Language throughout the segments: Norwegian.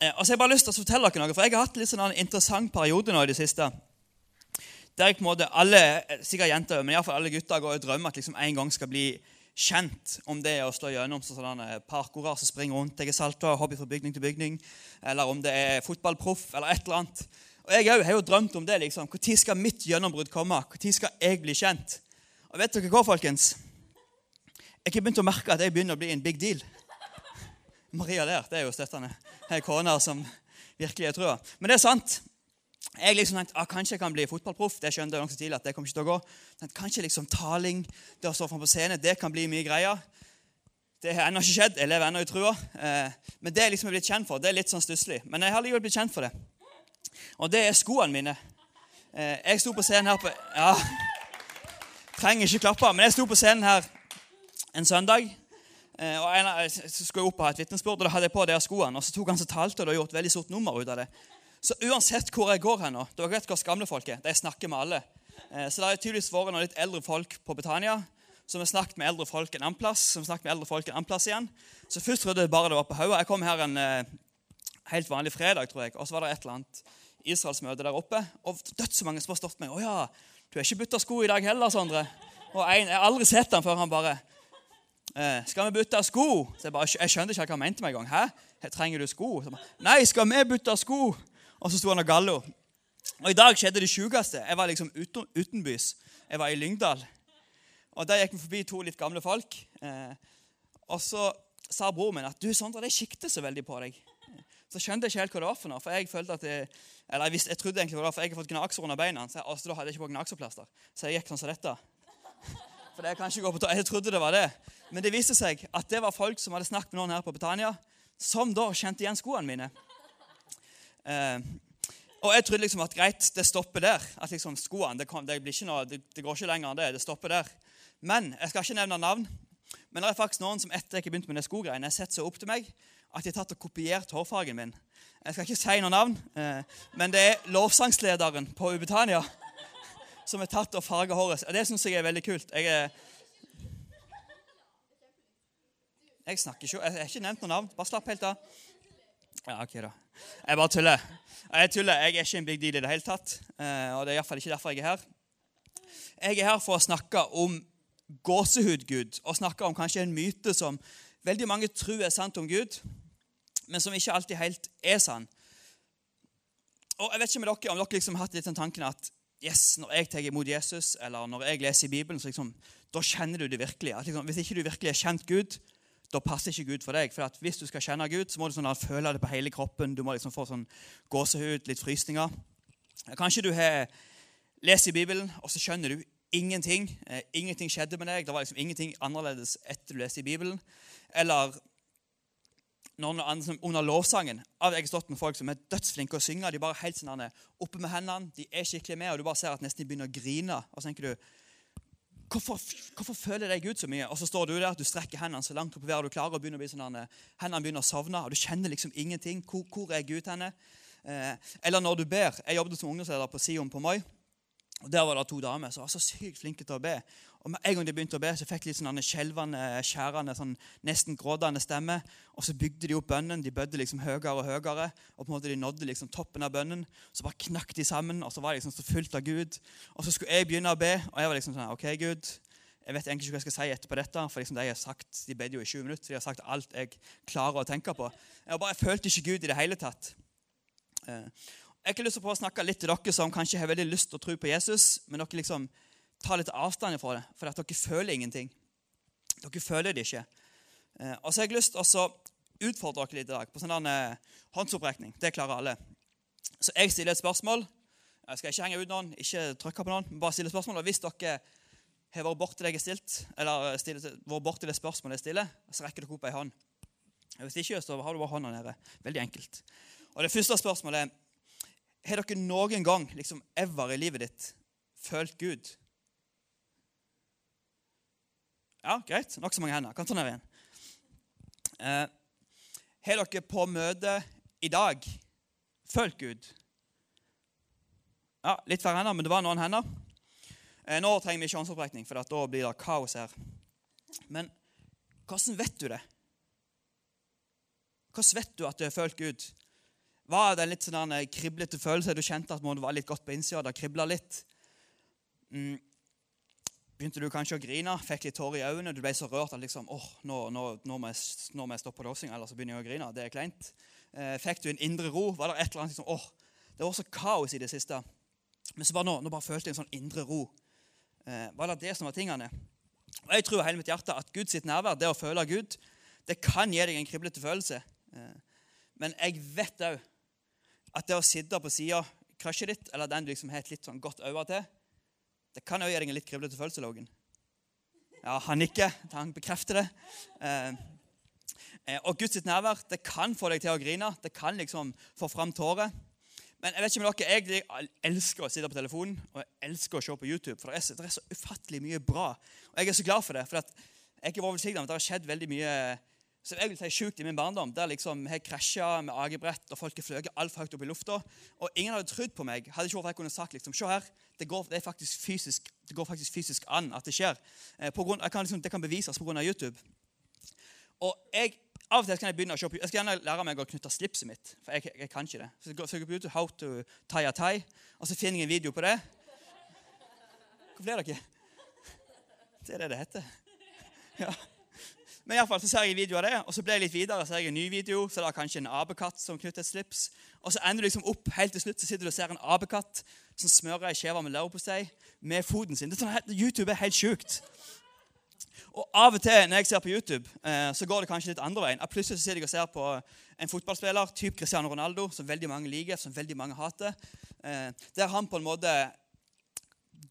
Eh, og så har Jeg bare lyst til å fortelle dere noe, for jeg har hatt litt sånn en interessant periode nå i det siste. Der jeg på en måte, alle, sikkert jenter, men i fall alle gutter går og drømmer at liksom en gang skal bli kjent om det å slå gjennom som sånne parkourer som springer rundt. Jeg er salta, hobby fra bygning til bygning. Eller om det er fotballproff eller et eller annet. Og Jeg har jo drømt om det. liksom. Når skal mitt gjennombrudd komme? Når skal jeg bli kjent? Og vet dere hva, folkens? Jeg har begynt å merke at jeg begynner å bli en big deal. Maria der, det er jo støttende. Ei kone som virkelig er trua. Men det er sant. Jeg liksom tenkte ah, kanskje jeg kan bli fotballproff. Det skjønte jeg nokså tidlig at det kommer ikke til å gå. Tenkte, kanskje liksom taling, det å stå frem på scenen, det kan bli mye greier. Det har ennå ikke skjedd. Jeg lever ennå i trua. Eh, men det er liksom jeg blitt kjent for. Det er litt sånn stusslig. Men jeg har likevel blitt kjent for det. Og det er skoene mine. Eh, jeg sto på scenen her på Ja, trenger ikke klappe, men jeg sto på scenen her en søndag. Eh, og en, Så skulle jeg opp og ha et vitnesbyrd, og da hadde jeg på de skoene. Og så tok han som talte, og det har gjort veldig stort nummer ut av det. Så uansett hvor jeg går hen nå, dere vet hvor gamle folk er, de snakker med alle. Eh, så det har tydeligvis vært noen litt eldre folk på Betania som har snakket med eldre folk en annen plass. som snakket med eldre folk en annen plass igjen. Så først trodde jeg bare det var på Haua. Jeg kom her en eh, helt vanlig fredag, tror jeg, og så var det et eller annet Israelsmøte der oppe. Og dødsmange som har stått med. 'Å ja, du har ikke bytta sko i dag heller, Sondre.' Og en, Jeg har aldri sett han før han bare Eh, 'Skal vi bytte sko?' Så jeg, bare, jeg skjønte ikke hva han mente med en gang. 'Hæ? Trenger du sko?' Så bare, 'Nei, skal vi bytte sko?' Og så sto han og gallo. Og I dag skjedde det sjukeste. Jeg var liksom uten, utenbys. Jeg var i Lyngdal. Og Der gikk vi forbi to litt gamle folk. Eh, og så sa broren min at 'Du, Sondre, det sikter så veldig på deg'. Så skjønte jeg ikke helt hva det var for noe. For jeg følte at jeg, eller jeg, visste, jeg trodde egentlig det var for jeg har fått gnagsår under beina. Så jeg, altså, da hadde jeg ikke på gnagserplaster. Så jeg gikk sånn som dette. For det kan ikke gå på Jeg trodde det var det. Men det viste seg at det var folk som hadde snakket med noen her på Betania, som da kjente igjen skoene mine. Eh, og jeg trodde liksom at greit, det stopper der. At liksom skoene, det, kom, det, noe, det, det, går ikke lenger enn det. Det stopper der. Men jeg skal ikke nevne navn. Men det er faktisk noen som etter jeg begynte med det skogreiene, har sett seg opp til meg at de har tatt og kopiert hårfargen min. Jeg skal ikke si noe navn, eh, men det er lovsangslederen på Ubetania som er tatt og farga håret. Det syns jeg er veldig kult. Jeg er Jeg snakker ikke, jeg har ikke nevnt noe navn. Bare slapp helt av. Ja, ok da. Jeg bare tuller. Jeg tuller, jeg er ikke en big deal i det hele tatt. Eh, og det er iallfall ikke derfor jeg er her. Jeg er her for å snakke om gåsehudgud, og snakke om kanskje en myte som veldig mange tror er sant om Gud, men som ikke alltid helt er sann. Og jeg vet ikke med dere om dere liksom har hatt litt den tanken at yes, når jeg tar imot Jesus, eller når jeg leser i Bibelen, så liksom, da kjenner du det virkelig. Liksom, hvis ikke du virkelig har kjent Gud, da passer ikke Gud for deg. For Hvis du skal kjenne Gud, så må du sånn, føle det på hele kroppen. Du må liksom få sånn gåsehud, litt frysninger. Kanskje du har lest i Bibelen, og så skjønner du ingenting. Eh, ingenting skjedde med deg. Det var liksom ingenting annerledes etter du leste i Bibelen. Eller andre under lovsangen. av Jeg har stått med folk som er dødsflinke å synge. De bare helt sånn oppe med hendene, de er skikkelig med, og du bare ser at nesten de begynner å grine. Og så tenker du Hvorfor, hvorfor, føler deg Gud så mye? Og så står du der, du strekker hendene så langt opp i været du klarer, og begynner å bli sånn, hendene begynner å sovne, og du kjenner liksom ingenting. Hvor, hvor er Gud henne? Eh, eller når du ber. Jeg jobbet som ungdomsleder på Sion på Moi. Og Der var det to damer som var så sykt flinke til å be. Og med en gang de begynte å be, så fikk de litt sånn skjelvende, skjærende, sånn nesten grådende stemme. Og så bygde de opp bønnen. De bødde liksom høyere og høyere. Og på en måte de nådde liksom toppen av bønnen. Så bare knakk de sammen, og så var de liksom så fullt av Gud. Og så skulle jeg begynne å be, og jeg var liksom sånn OK, Gud. Jeg vet egentlig ikke hva jeg skal si etterpå dette, for liksom de har sagt, de bedde jo i 20 minutter. De har sagt alt jeg klarer å tenke på. Jeg, bare, jeg følte ikke Gud i det hele tatt. Eh, jeg har ikke lyst til å snakke litt til dere som kanskje har veldig lyst til å tro på Jesus, men dere liksom tar litt avstand fra det, for at dere føler ingenting. Dere føler det ikke. Eh, og så har jeg lyst til å utfordre dere litt i dag på sånn en håndsopprekning. Det klarer alle. Så jeg stiller et spørsmål. Jeg skal ikke henge ut noen, ikke trykke på noen, bare stille spørsmål. Og hvis dere har vært borti det jeg har stilt, eller vært borti det spørsmålet jeg stiller, så rekker dere opp ei hånd. Hvis ikke, så har du bare hånda nede. Veldig enkelt. Og Det første spørsmålet er Har dere noen gang liksom ever i livet ditt følt Gud ja, greit. Nokså mange hender. Kan ta ned igjen. Eh, har dere på møte i dag følt Gud? Ja, Litt færre hender, men det var noen hender. Eh, nå trenger vi ikke håndsopprekning, for da blir det kaos her. Men hvordan vet du det? Hvordan vet du at du har følt Gud? Var det en litt sånn kriblete følelse? Du kjente at det var litt godt på innsida? Det kribla litt? Mm. Begynte du kanskje å grine? Fikk litt tårer i øynene? Du ble så rørt at liksom, åh, nå, nå, nå, må jeg, nå må jeg stoppe dåsing, ellers begynner jeg å grine. Det er kleint. Eh, fikk du en indre ro? Var det et eller annet liksom, åh, Det var så kaos i det siste. Men så bare nå, nå bare følte jeg en sånn indre ro. Eh, var det det som var tingene? Og Jeg tror hele mitt hjerte at Guds nærvær, det å føle Gud, det kan gi deg en kriblete følelse. Eh, men jeg vet òg at det å sitte på sida krasjet ditt, eller den du liksom har et litt sånn godt øye til, det kan òg gjøre deg en litt kriblete følelse. Logan. Ja, han nikker. Han bekrefter det. Eh, eh, og Guds nærvær det kan få deg til å grine. Det kan liksom få fram tårer. Men jeg vet ikke med dere, jeg elsker å sitte på telefonen og jeg elsker å se på YouTube. For det er, så, det er så ufattelig mye bra. Og jeg er så glad for det. For jeg er ikke velsignet, men det har skjedd veldig mye som jeg vil si sjukt i min barndom. Der liksom jeg krasja med agebrett, og folk har fløyet altfor høyt opp i lufta. Og ingen hadde trodd på meg. Hadde ikke vært jeg kunne sagt liksom, se her, det går, det, fysisk, det går faktisk fysisk an at det skjer. Eh, grunn, kan liksom, det kan bevises pga. YouTube. Og jeg, Av og til kan jeg begynne å se på, jeg skal gjerne lære meg å knytte slipset mitt. For jeg, jeg kan ikke det. Så jeg søker på YouTube how to tie a tie, og så finner jeg en video på det. Hvorfor ler dere? Det er det det heter. Ja. Men i alle fall, så ser jeg en video av det, og så blir jeg litt videre, så ser jeg en ny video. Så det er kanskje en apekatt som knytter et slips. Og så ender du liksom opp helt til slutt, så sitter du og ser en apekatt som smører ei skive med leverpostei med foten sin. Det er sånn, YouTube er helt sjukt. Og Av og til når jeg ser på YouTube, eh, så går det kanskje litt andre veien. Plutselig så sitter jeg og ser på en fotballspiller, typ Cristiano Ronaldo, som veldig mange liker, som veldig mange hater. Eh, der han på en måte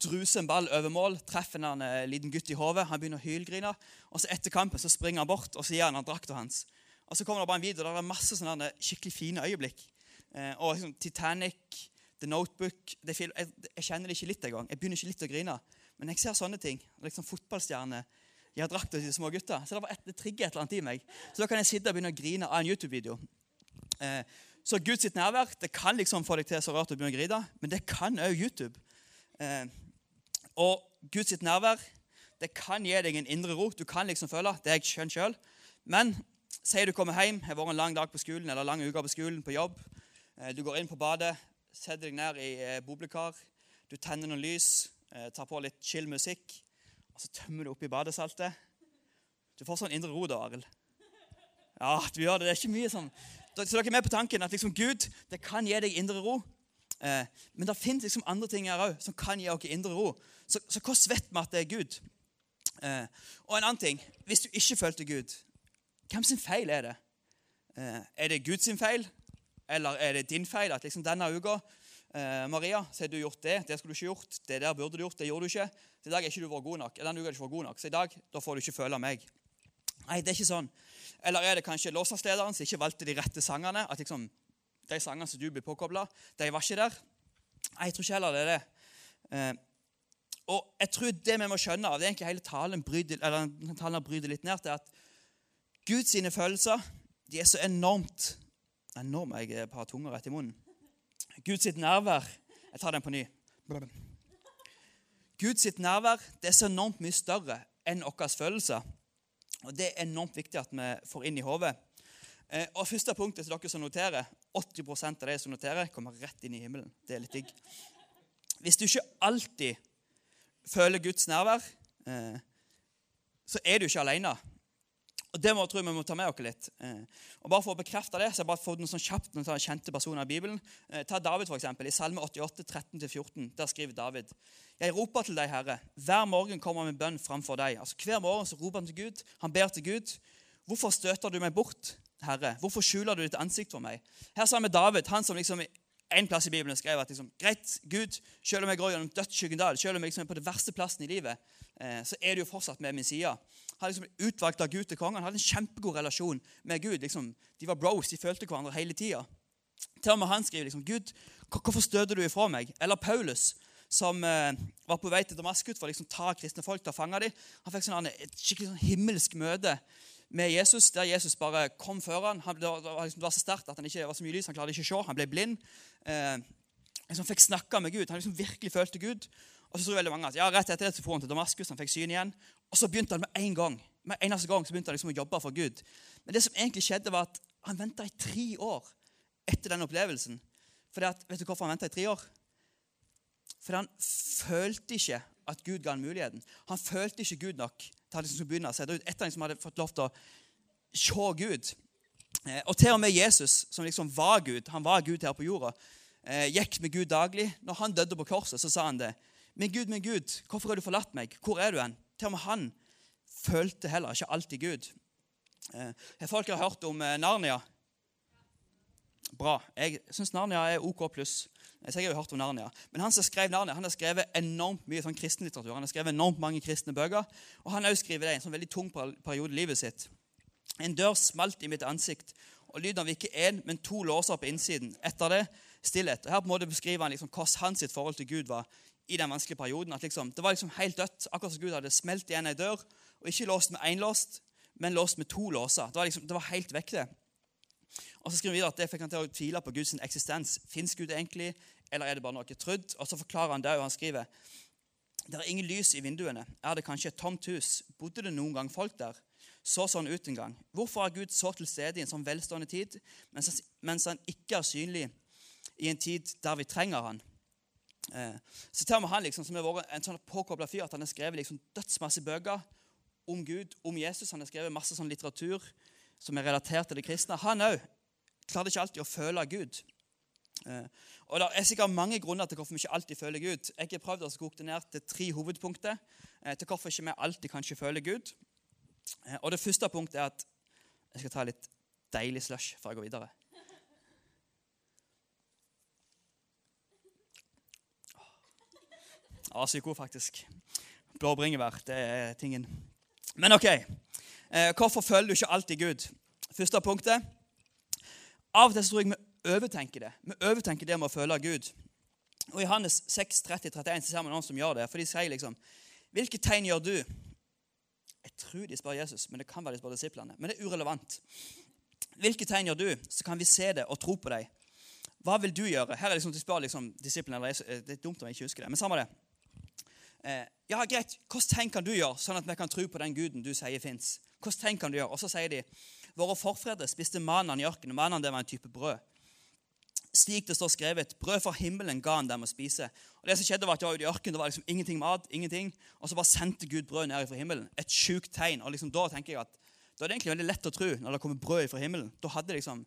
druser en ball over mål, treffer en eh, liten gutt i hodet. Han begynner å hylgrine. Og så Etter kampen så springer han bort og så gir han han drakta hans. Og Så kommer det bare en video der det er masse sånne skikkelig fine øyeblikk. Eh, og liksom, Titanic, The Notebook jeg, jeg, jeg, kjenner det ikke litt engang. Jeg begynner ikke litt å grine. Men jeg ser sånne ting. liksom Fotballstjerner gir drakta til små gutter. Så det, var et, det trigger et eller annet i meg. Så da kan jeg sitte og begynne å grine av en YouTube-video. Eh, så Guds nærvær det kan liksom få deg til så rart å begynne å grine, men det kan òg YouTube. Eh, og Guds nærvær det kan gi deg en indre ro. Du kan liksom føle det er jeg skjønner sjøl. Men sier du kommer hjem, har vært en lang dag på skolen eller lang uke på skolen, på jobb. Eh, du går inn på badet, setter deg ned i eh, boblekar. Du tenner noen lys, tar på litt chill musikk, og så tømmer du oppi badesaltet. Du får sånn indre ro da, Arild. Ja, du gjør det. Det er ikke mye sånn Så dere er med på tanken at liksom Gud det kan gi deg indre ro. Eh, men det finnes liksom andre ting her òg som kan gi oss indre ro. Så, så hvordan vet vi at det er Gud? Eh, og en annen ting Hvis du ikke følte Gud, hvem sin feil er det? Eh, er det Guds feil, eller er det din feil? At liksom denne uka eh, Maria, så har du gjort det, det skulle du ikke gjort. Det der burde du gjort, det gjorde du ikke. Så I dag er ikke du vært god nok. Denne uka ikke vært god nok, Så i dag da får du ikke føle meg. Nei, det er ikke sånn. Eller er det kanskje låsaslederen som ikke valgte de rette sangene? At liksom de sangene som du blir påkobla, de var ikke der. Jeg tror ikke heller det er det. Eh, og jeg tror det vi må skjønne av det er egentlig hele talen bryter, eller talen bryter litt ned til at Guds følelser de er så enormt Enormt, jeg har tunga rett i munnen. Guds nærvær Jeg tar den på ny. Guds nærvær det er så enormt mye større enn våre følelser. Og Det er enormt viktig at vi får inn i hodet. Eh, og første punktet til dere som noterer 80 av de som noterer, kommer rett inn i himmelen. Det er litt digg. Hvis du ikke alltid føler Guds nærvær, eh, så er du ikke alene. Og Det må, jeg vi må ta med oss litt. Eh, og bare For å bekrefte det, så har jeg bare fått noen sånn kjapt noen kjente personer i Bibelen. Ta David, for eksempel, I Salme 88, 13-14. Der skriver David Jeg roper til deg, Herre. Hver morgen kommer med bønn framfor deg. Altså Hver morgen så roper han til Gud. Han ber til Gud. Hvorfor støter du meg bort? Herre? Hvorfor skjuler du ditt ansikt for meg? Her sa vi David, han som liksom en plass i Bibelen skrev at liksom, greit, Gud, selv om jeg går gjennom dødsskyggen dal, selv om jeg liksom er på den verste plassen i livet, eh, så er du jo fortsatt med min side. Han liksom utvalgt av Gud til kongen. Han hadde en kjempegod relasjon med Gud. Liksom, de var bros, de følte hverandre hele tida. Til og med han skriver liksom, Gud, hvorfor støter du ifra meg? Eller Paulus, som eh, var på vei til Damaskus for å liksom, ta kristne folk til å fange dem. Han fikk sånn, et skikkelig sånn himmelsk møte med Jesus, der Jesus bare kom før han. liksom, det var så sterkt at han ikke var så mye lys, han klarte ikke å se. Han ble blind. Eh, liksom fikk snakke med Gud. Han liksom virkelig følte Gud. Og så tror veldig mange at ja, rett etter det så for han til Damaskus, han fikk syn igjen. Og så begynte han med en gang med eneste gang så begynte han liksom å jobbe for Gud. Men det som egentlig skjedde, var at han venta i tre år etter den opplevelsen. Fordi at, vet du hvorfor han venta i tre år? Fordi han følte ikke at Gud ga han muligheten. Han følte ikke Gud nok til at skulle begynne å se det ut. Etter han liksom hadde fått lov til å se Gud. Eh, og til og med Jesus, som liksom var Gud, han var Gud her på jorda, eh, gikk med Gud daglig. Når han døde på korset, så sa han det. Min Gud, min Gud, hvorfor har du forlatt meg? Hvor er du hen? Til og med han følte heller ikke alltid Gud. Eh, folk har hørt om Narnia. Bra. Jeg syns Narnia er OK pluss. Jeg har jo hørt om Narnia. Men han som skrev Narnia, han har skrevet enormt mye sånn kristenlitteratur. Han har skrevet enormt mange kristne bøker. Og han også skrevet det i en sånn veldig tung periode i livet sitt. En dør smalt i mitt ansikt, og lyden av ikke én, men to låser på innsiden. Etter det stillhet. Og Her på en måte beskriver han liksom hvordan hans forhold til Gud var i den vanskelige perioden. At liksom, Det var liksom helt dødt, akkurat som Gud hadde smelt igjen ei dør. Og ikke låst med én låst, men låst med to låser. Det var, liksom, det var helt vekk, det. Og så skriver videre at Det fikk han til å tvile på Guds eksistens. Fins Gud egentlig, eller er det bare noe trudd? Og så forklarer han det, og han skriver det er ingen lys i vinduene. Er det kanskje et tomt hus? Bodde det noen gang folk der? Så sånn ut en gang. Hvorfor er Gud så til stede i en sånn velstående tid, mens han ikke er synlig i en tid der vi trenger han? Eh, så til og med han liksom, som har vært en sånn påkobla fyr, at han har skrevet liksom dødsmasse bøker om Gud, om Jesus. Han har skrevet masse sånn litteratur som er relatert til det kristne. Han òg klarte ikke alltid å føle Gud. Eh, og Det er sikkert mange grunner til hvorfor vi ikke alltid føler Gud. Jeg har prøvd å koke det ned til tre hovedpunkter eh, til hvorfor ikke vi alltid kanskje føler Gud. Eh, og Det første punktet er at Jeg skal ta litt deilig slush før jeg går videre. Ja, sykt god, faktisk. Blå bringebær, det er tingen. Men OK. Hvorfor følger du ikke alltid Gud? Første punktet. Av og til tror jeg vi overtenker det. Vi overtenker det med å føle Gud. Og I Hannes 6, 30-31 så ser vi noen som gjør det. For de sier liksom Hvilke tegn gjør du? Jeg tror de spør Jesus, men det kan være de spør disiplene. Men det er urelevant. Hvilke tegn gjør du, så kan vi se det og tro på deg. Hva vil du gjøre? Her er liksom, De spør liksom disiplene, eller Jesus. Det er dumt om jeg ikke husker det, men samme det. Eh, ja, greit, Hvilke tegn kan du gjøre, sånn at vi kan tro på den guden du sier fins? Hvilke tegn kan du gjøre? Og så sier de våre forfedre spiste manan i ørkenen. Manan det var en type brød slik det står skrevet. Brød fra himmelen ga han dem å spise. Og det som skjedde var at de var ute i ørkenen, Det var liksom ingenting mat. ingenting, Og så bare sendte Gud brød ned fra himmelen. Et sjukt tegn. og liksom Da tenker jeg at da er det egentlig veldig lett å tro når det kommer brød fra himmelen. Da hadde liksom,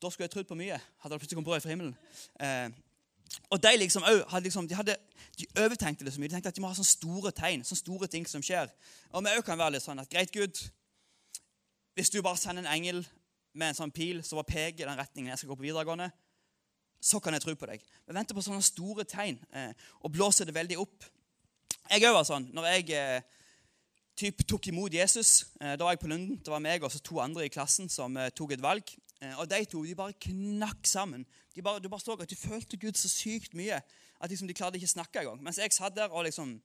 da skulle jeg trodd på mye. hadde det plutselig kommet brød fra himmelen. Eh, og De liksom, hadde liksom, de, hadde, de overtenkte det så mye. De tenkte at de må ha sånne store tegn, sånne store ting som skjer. Og vi kan være litt sånn at greit, Gud, hvis du bare sender en engel med en sånn pil som bare peker i den retningen jeg skal gå på videregående, så kan jeg tro på deg. Vi venter på sånne store tegn eh, og blåser det veldig opp. Jeg òg var sånn. Når jeg eh, typ, tok imot Jesus, eh, da var jeg på Lunden. Det var meg og to andre i klassen som eh, tok et valg. Eh, og de to de bare knakk sammen. De bare, du bare så at de følte Gud så sykt mye at liksom, de klarte ikke å snakke engang. Mens jeg satt der og liksom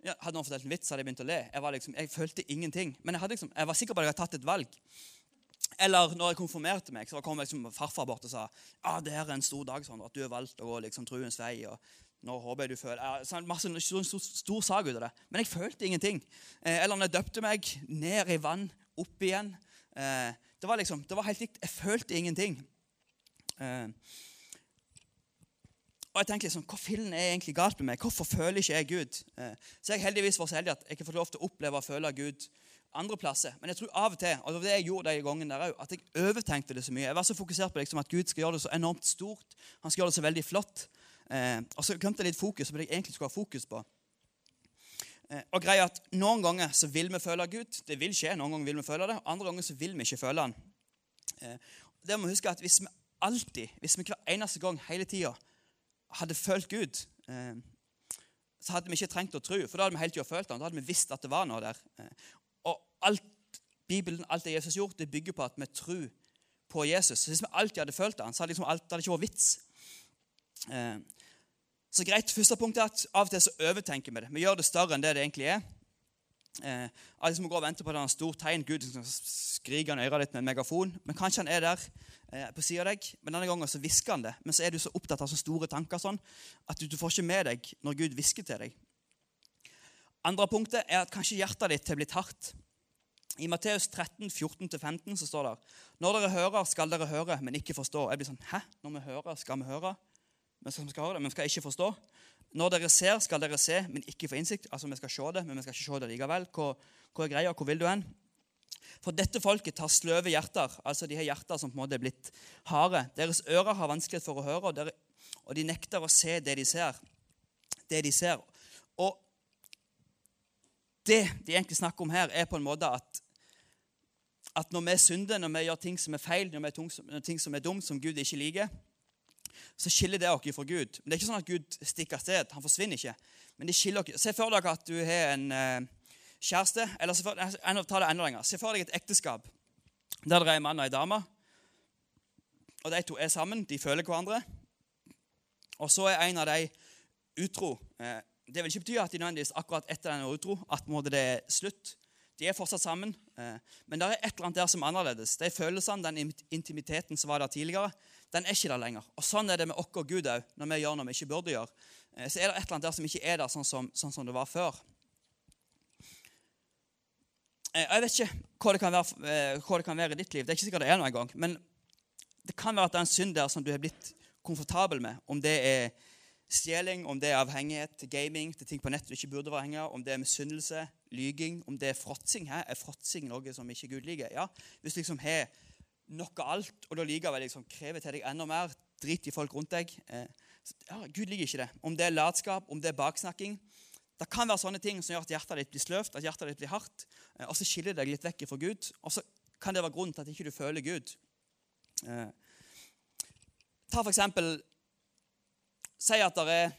ja, Hadde noen fortalt en vits, hadde jeg begynt å le. Jeg, liksom, jeg følte ingenting. Men jeg, liksom, jeg var sikker på at jeg hadde tatt et valg. Eller når jeg konfirmerte meg, så kom liksom farfar bort og sa ah, det her er en stor dag, sånn, at du har valgt å gå liksom, truens vei. og nå håper jeg du føler, ja, sånn, masse stor, stor, stor sag ut av det. Men jeg følte ingenting. Eh, eller når jeg døpte meg ned i vann, opp igjen. Eh, det var liksom, det var helt likt. Jeg følte ingenting. Eh, og jeg tenkte liksom, Hva fillen er egentlig galt med meg? Hvorfor føler ikke jeg Gud? Eh, så jeg heldigvis var så heldig at jeg ikke fått lov til å oppleve og føle Gud andre plasser. Men jeg tror av og til og det var det jeg gjorde de gangene der at jeg overtenkte det så mye. Jeg var så fokusert på liksom, at Gud skal gjøre det så enormt stort. Han skal gjøre det så veldig flott. Eh, og så glemte jeg litt fokus på det jeg egentlig skulle ha fokus på. Eh, og greia at Noen ganger så vil vi føle Gud. Det vil skje. Noen ganger vil vi føle det, andre ganger så vil vi ikke føle Han. Eh, det må vi huske at Hvis vi alltid, hvis vi hver eneste gang hele tida hadde følt Gud, eh, så hadde vi ikke trengt å tro, for da hadde vi hele tida følt han, da hadde vi visst at det var noe der. Og alt Bibelen, alt det Jesus gjort, det bygger på at vi tror på Jesus. Så Hvis vi alltid hadde følt han, så hadde liksom alt, det hadde ikke vært vits. Så greit, Første punkt er at av og til så overtenker vi det. Vi gjør det større enn det det egentlig er. Eh, alle som går og venter på et stort tegn. Gud liksom skriker han i øret ditt med en megafon. Men kanskje han er der eh, på siden av deg. Men denne gangen så hvisker han det. Men så er du så opptatt av så store tanker sånn, at du, du får ikke med deg når Gud hvisker til deg. Andre punktet er at kanskje hjertet ditt har blitt hardt I Matteus 13, 14-15 så står det Når dere hører, skal dere høre, men ikke forstå. Jeg blir sånn, Hæ? Når vi hører, skal vi høre? Men vi skal ha det, men skal ikke forstå. Når dere ser, skal dere se, men ikke få innsikt. Altså, Vi skal se det, men vi skal ikke se det likevel. Hvor, hvor er greia? Hvor vil du hen? For dette folket tar sløve hjerter, altså de har hjerter som på en måte er blitt harde. Deres ører har vanskelighet for å høre, og, dere, og de nekter å se det de ser. Det de ser. Og det de egentlig snakker om her, er på en måte at, at når vi synder, når vi gjør ting som er feil, når vi gjør ting som er dumt, som Gud ikke liker, så skiller det oss fra Gud. Men Det er ikke sånn at Gud stikker av sted. Han forsvinner ikke. Men det skiller dere. Se for dere at du har en eh, kjæreste. eller se for, ta det enda lenger. Se for deg et ekteskap der det er en mann og en dame. Og de to er sammen. De føler hverandre. Og så er en av de utro. Eh, det vil ikke bety at de nødvendigvis akkurat etter den er utro at det er slutt. De er fortsatt sammen, eh, men det er et eller annet der som er annerledes. De følelsene, den intimiteten som var der tidligere, den er ikke der lenger. Og Sånn er det med oss Gud òg, når vi gjør noe vi ikke burde gjøre. Eh, så er det et eller annet der som ikke er der sånn som, sånn som det var før. Jeg vet ikke hva det, være, hva det, kan være, i ditt liv. Det er ikke sikkert det er noe engang. Men det kan være at det er en synd der som du har blitt komfortabel med. Om det er Stjeling, om det er avhengighet til gaming, til ting på nett du ikke burde være av, om det er misunnelse, lyging, om det er fråtsing. Er fråtsing noe som ikke Gud liker? Ja, Hvis du liksom har noe alt, og da likevel liksom krever til deg enda mer, drit i folk rundt deg eh, ja, Gud liker ikke det. Om det er latskap, om det er baksnakking. Det kan være sånne ting som gjør at hjertet ditt blir sløvt, at hjertet ditt blir hardt, eh, og så skiller det deg litt vekk fra Gud. Og så kan det være grunnen til at ikke du ikke føler Gud. Eh, ta for eksempel Si at det er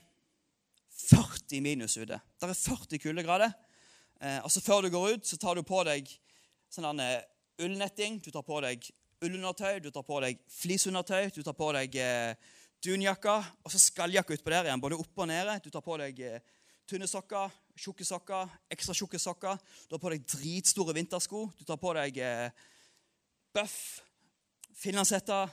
40 minus ute. Det er 40 kuldegrader. Og så Før du går ut, så tar du på deg sånn ullnetting, du tar på deg ullundertøy, du tar på deg flisundertøy, du tar på deg eh, dunjakke og så skalljakke utpå der igjen, både oppe og nede. Du tar på deg eh, tynne sokker, tjukke sokker, ekstra tjukke sokker. Du har på deg dritstore vintersko. Du tar på deg eh, bøff, finlandshette,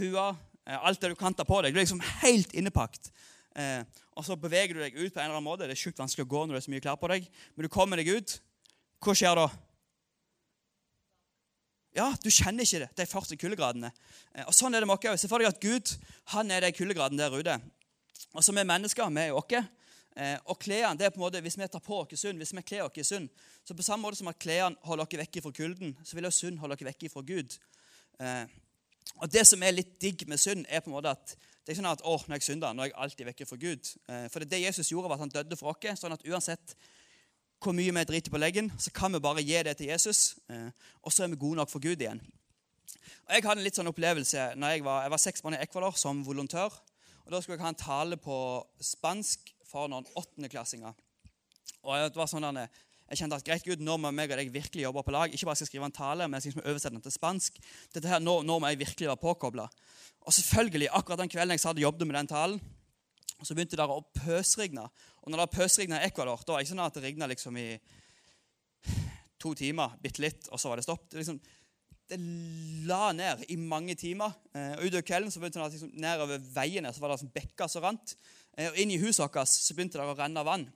hua, Eh, alt det du kan ta på deg. Du er liksom helt innepakt. Eh, og så beveger du deg ut på en eller annen måte. Det er sjukt vanskelig å gå når det er så mye klær på deg. Men du kommer deg ut. Hva skjer da? Ja, du kjenner ikke det, de 40 kuldegradene. Eh, og Sånn er det med oss òg. Se for deg at Gud han er de kuldegradene der ute. Og så er vi mennesker, vi er oss. Eh, og klærne, det er på en måte, Hvis vi tar på oss sunn, hvis vi kler oss sunn, så på samme måte som at klærne holder oss vekk fra kulden, så vil også sunn holde oss vekk fra Gud. Eh, og Det som er litt digg med synd, er på en måte at det er ikke sånn at å, når jeg synder, nå er jeg alltid vekk fra Gud. For det, det Jesus gjorde, var at han døde for oss. sånn at uansett hvor mye vi driter på leggen, så kan vi bare gi det til Jesus, eh, og så er vi gode nok for Gud igjen. Og Jeg hadde en litt sånn opplevelse når jeg var, jeg var seks måneder i Ecuador som volontør. og Da skulle jeg ha en tale på spansk for noen åttendeklassinger. Og det var sånn denne, jeg kjente at greit, Gud, nå må jeg og deg virkelig jobbe på lag. Ikke bare skal skrive en tale, men jeg skal liksom oversette den til spansk. Dette her, nå, nå må jeg virkelig være påkobla. Og selvfølgelig, akkurat den kvelden jeg hadde jobbet med den talen, så begynte det å pøsregne. Og når det pøsregna i Ecuador, da var det ikke sånn at det regna liksom i to timer, bitte litt, og så var det stopp. Det, liksom, det la ned i mange timer. Eh, og Utover kvelden så begynte det liksom, nedover veiene så var det liksom bekker som rant. Eh, og inn i huset vårt så begynte det å renne vann.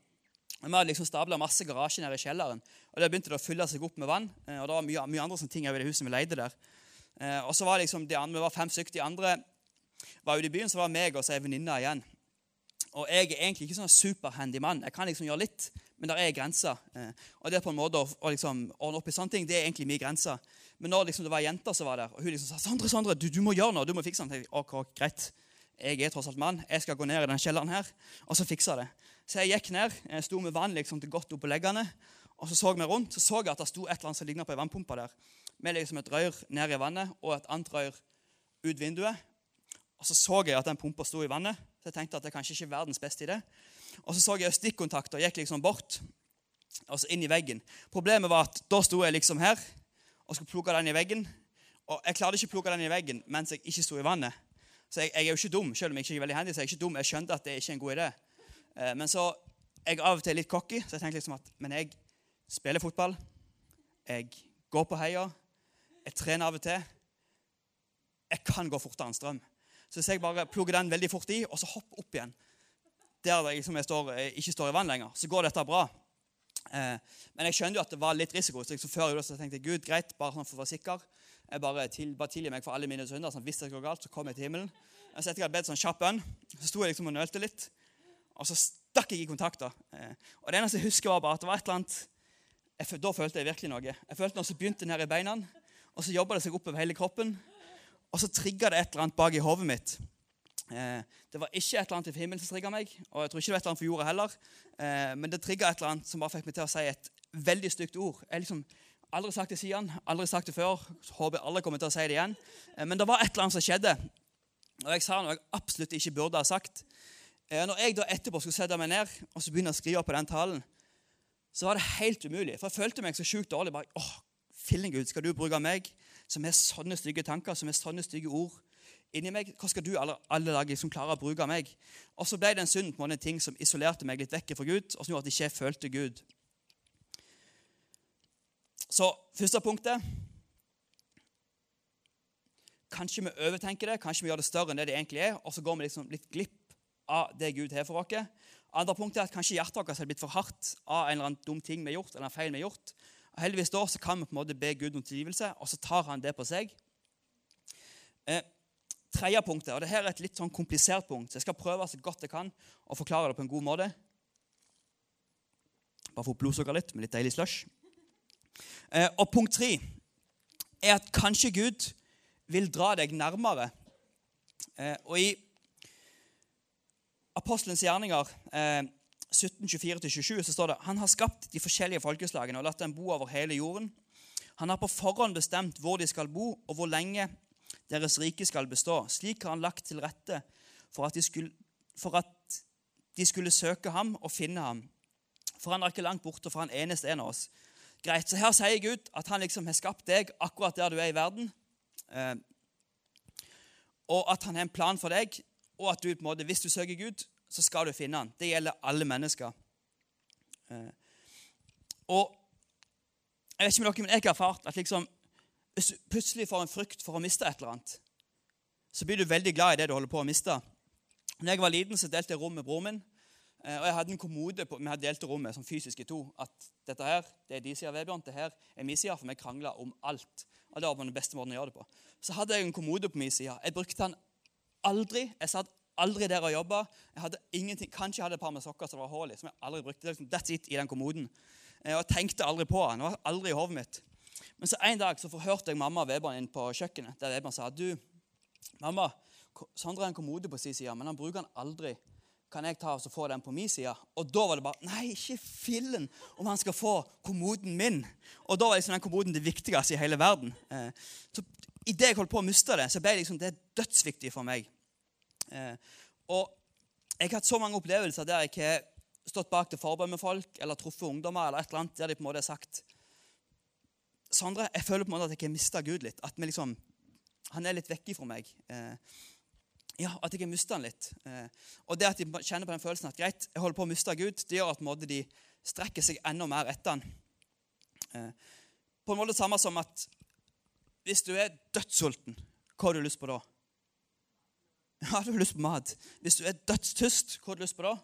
Vi hadde liksom stabla masse garasje nede i kjelleren. og Der begynte det å fylle seg opp med vann. Eh, og det var mye, mye andre sånne ting over det huset vi leide der. Og så var liksom de andre, Vi var fem stykker. De andre var ute i byen, så var meg og så ei venninne igjen. Og jeg er egentlig ikke sånn superhandy mann. Jeg kan liksom gjøre litt, men der er grenser. Eh, og det er på en måte å, liksom ordne opp i sånne ting, det er egentlig mye grenser. Men når liksom det var jenter som var der, og hun liksom sa Sandre, Sandre, du, du må gjøre noe, du må fikse noe. Ok, greit. Jeg er tross alt mann. Jeg skal gå ned i den kjelleren her, og så fikse det. Så jeg gikk ned, jeg sto med vann liksom til godt oppå leggene. Og så så vi rundt, så så jeg at det sto et eller annet som lignet på ei vannpumpe der. Med liksom et rør ned i vannet og et annet rør ut vinduet. Og så så jeg at den pumpa sto i vannet, så jeg tenkte at det er kanskje ikke verdens beste idé. Og så så jeg stikkontakter gikk liksom bort og så inn i veggen. Problemet var at da sto jeg liksom her og skulle plukke den i veggen. Og jeg klarte ikke å plukke den i veggen mens jeg ikke sto i vannet. Så jeg, jeg, er jo ikke dum, selv om jeg ikke er veldig handy, så jeg er ikke dum. Jeg skjønte at det er ikke en god idé. Eh, men så jeg av og til litt cocky, så jeg tenkte liksom at men jeg spiller fotball. Jeg går på heia. Jeg trener av og til. Jeg kan gå fortere enn strøm. Så hvis jeg bare plugger den veldig fort i, og så hopper opp igjen der jeg, liksom jeg står, jeg ikke står i vann lenger, så går dette bra. Eh, men jeg skjønner jo at det var litt risiko. Så liksom før så tenkte jeg Gud, greit, bare sånn for å være sikker. Jeg bare, til, bare tilgi meg for alle mine synder. sånn Hvis det går galt, så kommer jeg til himmelen. Så etter jeg hadde bedt sånn kjapp bønn, så sto jeg liksom og nølte litt. Og så stakk jeg i kontakter. Eh, og det eneste jeg husker, var bare at det var et eller annet jeg, Da følte jeg virkelig noe. Jeg følte noe som begynte nede i beina, og så jobba det seg oppover hele kroppen. Og så trigga det et eller annet bak i hodet mitt. Eh, det var ikke et eller annet i himmelen som trigga meg, og jeg tror ikke det var et eller annet for jorda heller. Eh, men det trigga et eller annet som bare fikk meg til å si et veldig stygt ord. Jeg liksom aldri sagt det siden, aldri sagt det før. Håper alle kommer til å si det igjen. Eh, men det var et eller annet som skjedde, og jeg sa noe jeg absolutt ikke burde ha sagt. Eh, når jeg da etterpå skulle sette meg ned og så begynne å skrive på den talen, så var det helt umulig. For jeg følte meg så sjukt dårlig. bare, åh, Filling Gud, skal du bruke meg som har sånne stygge tanker, som har sånne stygge ord inni meg? Hva skal du alle, alle dager liksom klare å bruke av meg? Og så ble det en synd på en ting som isolerte meg litt vekk fra Gud, og som gjorde at jeg ikke følte Gud. Så første punktet Kanskje vi overtenker det, kanskje vi gjør det større enn det det egentlig er, og så går vi liksom litt glipp av det Gud har for oss. Andre punkt er at kanskje hjertet vårt har blitt for hardt av en eller annen dum ting vi har gjort, eller en feil vi har gjort. Og heldigvis da så kan vi på en måte be Gud om tilgivelse, og så tar han det på seg. Eh, tredje punktet, og det her er et litt sånn komplisert punkt, så jeg skal prøve så godt jeg kan å forklare det på en god måte. Bare få blodsukker litt med litt deilig slush. Eh, og punkt tre er at kanskje Gud vil dra deg nærmere. Eh, og i Apostelens gjerninger eh, 1724-27 så står det han har skapt de forskjellige folkeslagene og latt dem bo over hele jorden. Han har på forhånd bestemt hvor de skal bo, og hvor lenge deres rike skal bestå. Slik har han lagt til rette for at de skulle, for at de skulle søke ham og finne ham. For han er ikke langt borte, for han eneste en av oss. Greit, Så her sier Gud at han liksom har skapt deg akkurat der du er i verden. Eh, og at han har en plan for deg og at du på en måte, hvis du søker Gud, så skal du finne han. Det gjelder alle mennesker. Eh, og jeg vet ikke med dere, men jeg har erfart at liksom, hvis du plutselig får en frykt for å miste et eller annet, så blir du veldig glad i det du holder på å miste. Når jeg var liten, så delte jeg rom med broren min. Eh, og jeg hadde en kommode på, Vi hadde delt rommet som fysisk i to. At dette her det er de sida av Vebjørn, det her er min side. For vi krangla om alt. Og det var den beste måten å gjøre det på. Så hadde jeg en kommode på min side. Jeg brukte den aldri. Jeg satt aldri der og jobba. Jeg hadde ingenting, Kanskje jeg hadde et par med sokker som var hull i. som jeg aldri brukte. Liksom, that's it i den kommoden. Eh, og jeg tenkte aldri på den. Det var aldri i hodet mitt. Men så en dag så forhørte jeg mamma og Vebjørn inn på kjøkkenet. Der Vebjørn sa du, mamma, Sondre har en kommode på sin side, men han bruker den aldri. Kan jeg ta og få den på min side? Og da var det bare Nei, ikke fillen om han skal få kommoden min. Og da var liksom den kommoden det viktigste i hele verden. Eh, så Idet jeg holdt på å miste det, så ble det liksom, det dødsviktig for meg. Eh, og jeg har hatt så mange opplevelser der jeg har stått bak til forbønn med folk eller truffet ungdommer eller et eller annet, der de på en måte har sagt Sondre, jeg føler på en måte at jeg har mista Gud litt. At liksom, han er litt vekk fra meg. Eh, ja, At jeg har mista han litt. Eh, og det at de kjenner på den følelsen at greit, jeg holder på å miste Gud, det gjør at måte, de strekker seg enda mer etter han. Eh, på en måte samme som at hvis du er dødssulten, hva har du lyst på da? Ja, du lyst på mat. Hvis du er dødstyst, hva har du lyst på da?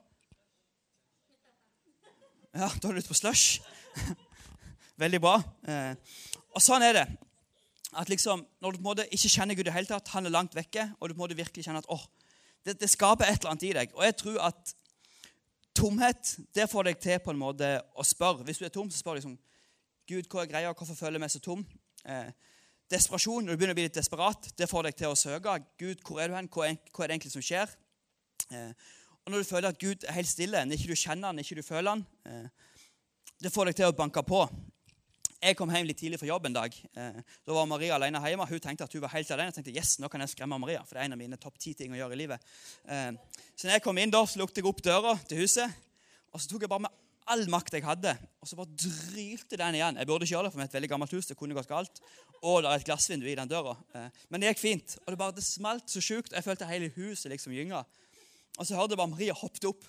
Ja, da har du lyst på slush. Veldig bra. Eh, og sånn er det. At liksom, Når du på en måte ikke kjenner Gud i det hele tatt, han er langt vekke, og du på en måte virkelig kjenner at åh, det, det, skaper et eller annet i deg. Og jeg tror at tomhet det får deg til på en måte å spørre. Hvis du er tom, så spør du liksom Gud, hva er greia? Hvorfor føler jeg meg så tom? Eh, Desperasjon, når du begynner å bli litt desperat, det får deg til å søke. Gud, hvor er du hen? Hva er, det egentlig som skjer? Eh, og når du føler at Gud er helt stille, når ikke du kjenner han, ikke du føler han, eh, det får deg til å banke på. Jeg kom hjem litt tidlig fra jobb en dag. Eh, da var Maria alene hjemme. Hun tenkte at hun var helt alene. Jeg tenkte, yes, nå kan jeg skremme Maria, for det er en av mine topp ti ting å gjøre i livet. Så når jeg kom inn da, så lukket jeg opp døra til huset, og så tok jeg bare med all makt jeg hadde, og så bare drylte den igjen. Jeg burde ikke gjøre det, for vi er et veldig gammelt hus. det kunne gått galt og det er et glassvindu i den døra. Eh, men det gikk fint. Og det bare det smalt så sjukt. Jeg følte hele huset liksom gynga. Og så hørte jeg bare Maria hoppet opp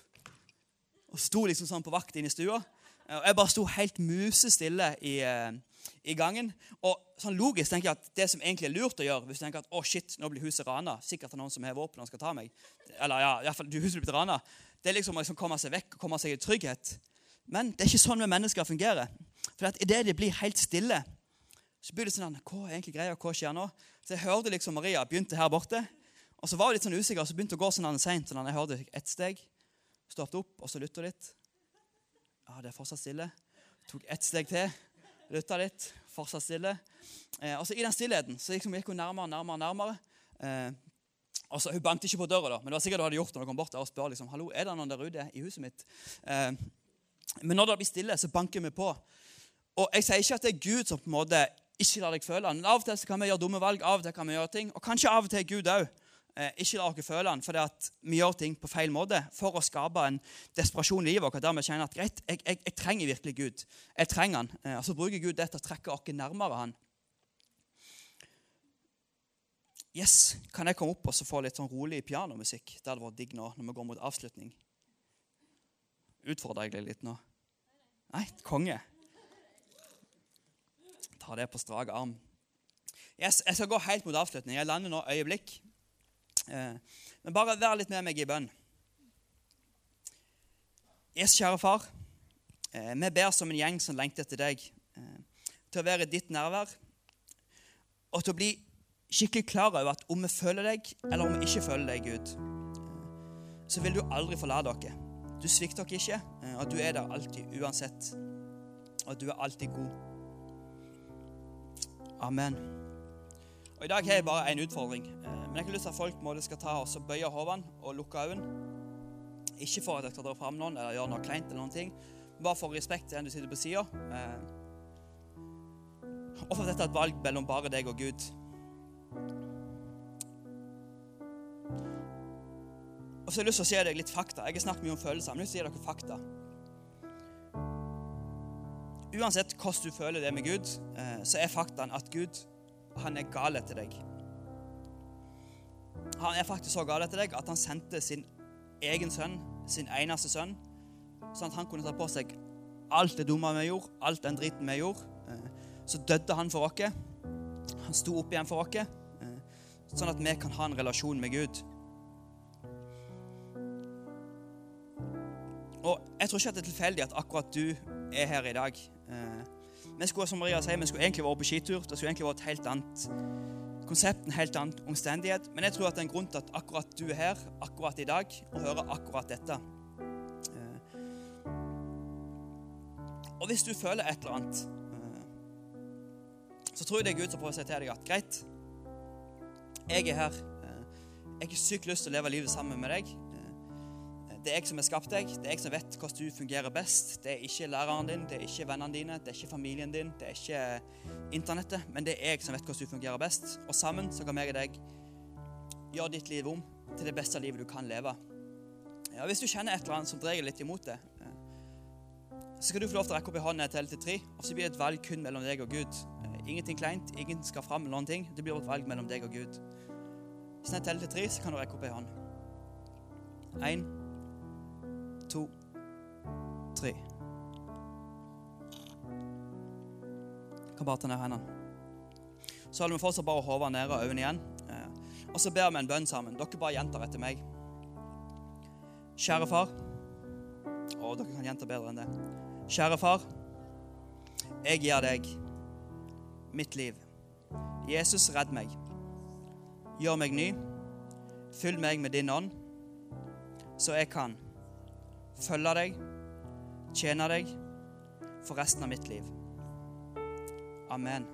og sto liksom sånn på vakt inne i stua. Eh, og jeg bare sto helt musestille i, eh, i gangen. Og sånn logisk tenker jeg at det som egentlig er lurt å gjøre hvis du tenker at å shit, nå blir huset rana, sikkert det er noen som har våpen og skal ta meg, eller ja, i hvert fall, huset blir rana, det er liksom å liksom komme seg vekk og komme seg i trygghet. Men det er ikke sånn med mennesker fungerer. For at idet de blir helt stille, så blir det sånn Hva er egentlig greia? Hva skjer nå? Så jeg hørte liksom Maria begynte her borte. Og så var hun litt sånn usikker, og så begynte hun å gå sånn seint. Sånn jeg hørte ett steg, stoppet opp, og så lytta litt. Ja, det er fortsatt stille. Tok ett steg til, lytta litt, fortsatt stille. Eh, og så I den stillheten så liksom gikk hun nærmere og nærmere. nærmere. Eh, og så, Hun banket ikke på døra, da, men det var sikkert hun hadde gjort når hun kom bort og spør liksom, hallo, er det noen der ute i huset mitt. Eh, men når det blir stille, så banker vi på. Og Jeg sier ikke at det er Gud som på en måte ikke lar deg føle. Men Av og til så kan vi gjøre dumme valg, av og til kan vi gjøre ting, og kanskje av og til er Gud òg. Eh, ikke la dere føle han, fordi at vi gjør ting på feil måte for å skape en desperasjon i livet vårt. Der vi kjenner at greit, jeg, jeg, jeg trenger virkelig Gud. Jeg trenger han. Eh, og så bruker Gud det til å trekke oss nærmere han. Yes, Kan jeg komme opp og få litt sånn rolig pianomusikk? Det hadde vært digg nå når vi går mot avslutning. Utfordrer jeg deg litt nå? Nei, konge. Ta det på strak arm. Yes, jeg skal gå helt mot avslutning. Jeg lander nå øyeblikk. Eh, men bare vær litt med meg i bønn. Yes, kjære far. Eh, vi ber som en gjeng som lengter etter deg, eh, til å være i ditt nærvær og til å bli skikkelig klar over at om vi føler deg, eller om vi ikke føler deg, Gud, så vil du aldri forlate oss. Du svikter oss ikke, og du er der alltid uansett. Og du er alltid god. Amen. Og I dag har jeg bare én utfordring. Men jeg har lyst til at folk må, skal ta oss og bøye hodene og lukke øynene. Ikke for at jeg skal dra fram noen eller gjøre noe kleint, eller noen ting, bare for respekt til den du sitter på sida. Eh, og for at dette er et valg mellom bare deg og Gud. Og så har jeg lyst til å si deg litt fakta. Jeg har snakket mye om følelser, men jeg vil si dere fakta. Uansett hvordan du føler det med Gud, eh, så er faktaen at Gud han er gal etter deg. Han er faktisk så gal etter deg at han sendte sin egen sønn, sin eneste sønn, sånn at han kunne ta på seg alt det dumme vi gjorde, alt den driten vi gjorde. Eh, så døde han for oss. Han sto opp igjen for oss, eh, sånn at vi kan ha en relasjon med Gud. Og Jeg tror ikke at det er tilfeldig at akkurat du er her i dag. Eh, vi skulle som Maria sier, vi skulle egentlig vært på skitur. Det skulle egentlig vært et helt annet konsept, en helt annen omstendighet. Men jeg tror at det er en grunn til at akkurat du er her akkurat i dag og hører akkurat dette. Eh, og hvis du føler et eller annet, eh, så tror jeg det er Gud som prøver å si til deg at greit, jeg er her. Jeg har sykt lyst til å leve livet sammen med deg. Det er jeg som har skapt deg. Det er jeg som vet hvordan du fungerer best. Det er ikke læreren din, det er ikke vennene dine, det er ikke familien din, det er ikke internettet. Men det er jeg som vet hvordan du fungerer best. Og sammen så kan jeg og deg gjøre ditt liv om til det beste livet du kan leve. Ja, hvis du kjenner et eller annet som dreier litt imot det, så skal du få lov til å rekke opp i hånden til til tre, og så blir det et valg kun mellom deg og Gud. Ingenting kleint, ingen skal fram eller noen ting. Det blir et valg mellom deg og Gud. Hvis jeg teller til tre, så kan du rekke opp i hånden. Én tre. Jeg kan bare ta ned hendene. Så holder vi fortsatt bare hodet nede og øynene igjen. Eh, og så ber vi en bønn sammen. Dere bare gjentar etter meg. Kjære far Å, dere kan gjenta bedre enn det. Kjære far. Jeg gir deg mitt liv. Jesus, redd meg. Gjør meg ny. Fyll meg med din ånd, så jeg kan følge deg, tjene deg for resten av mitt liv. Amen.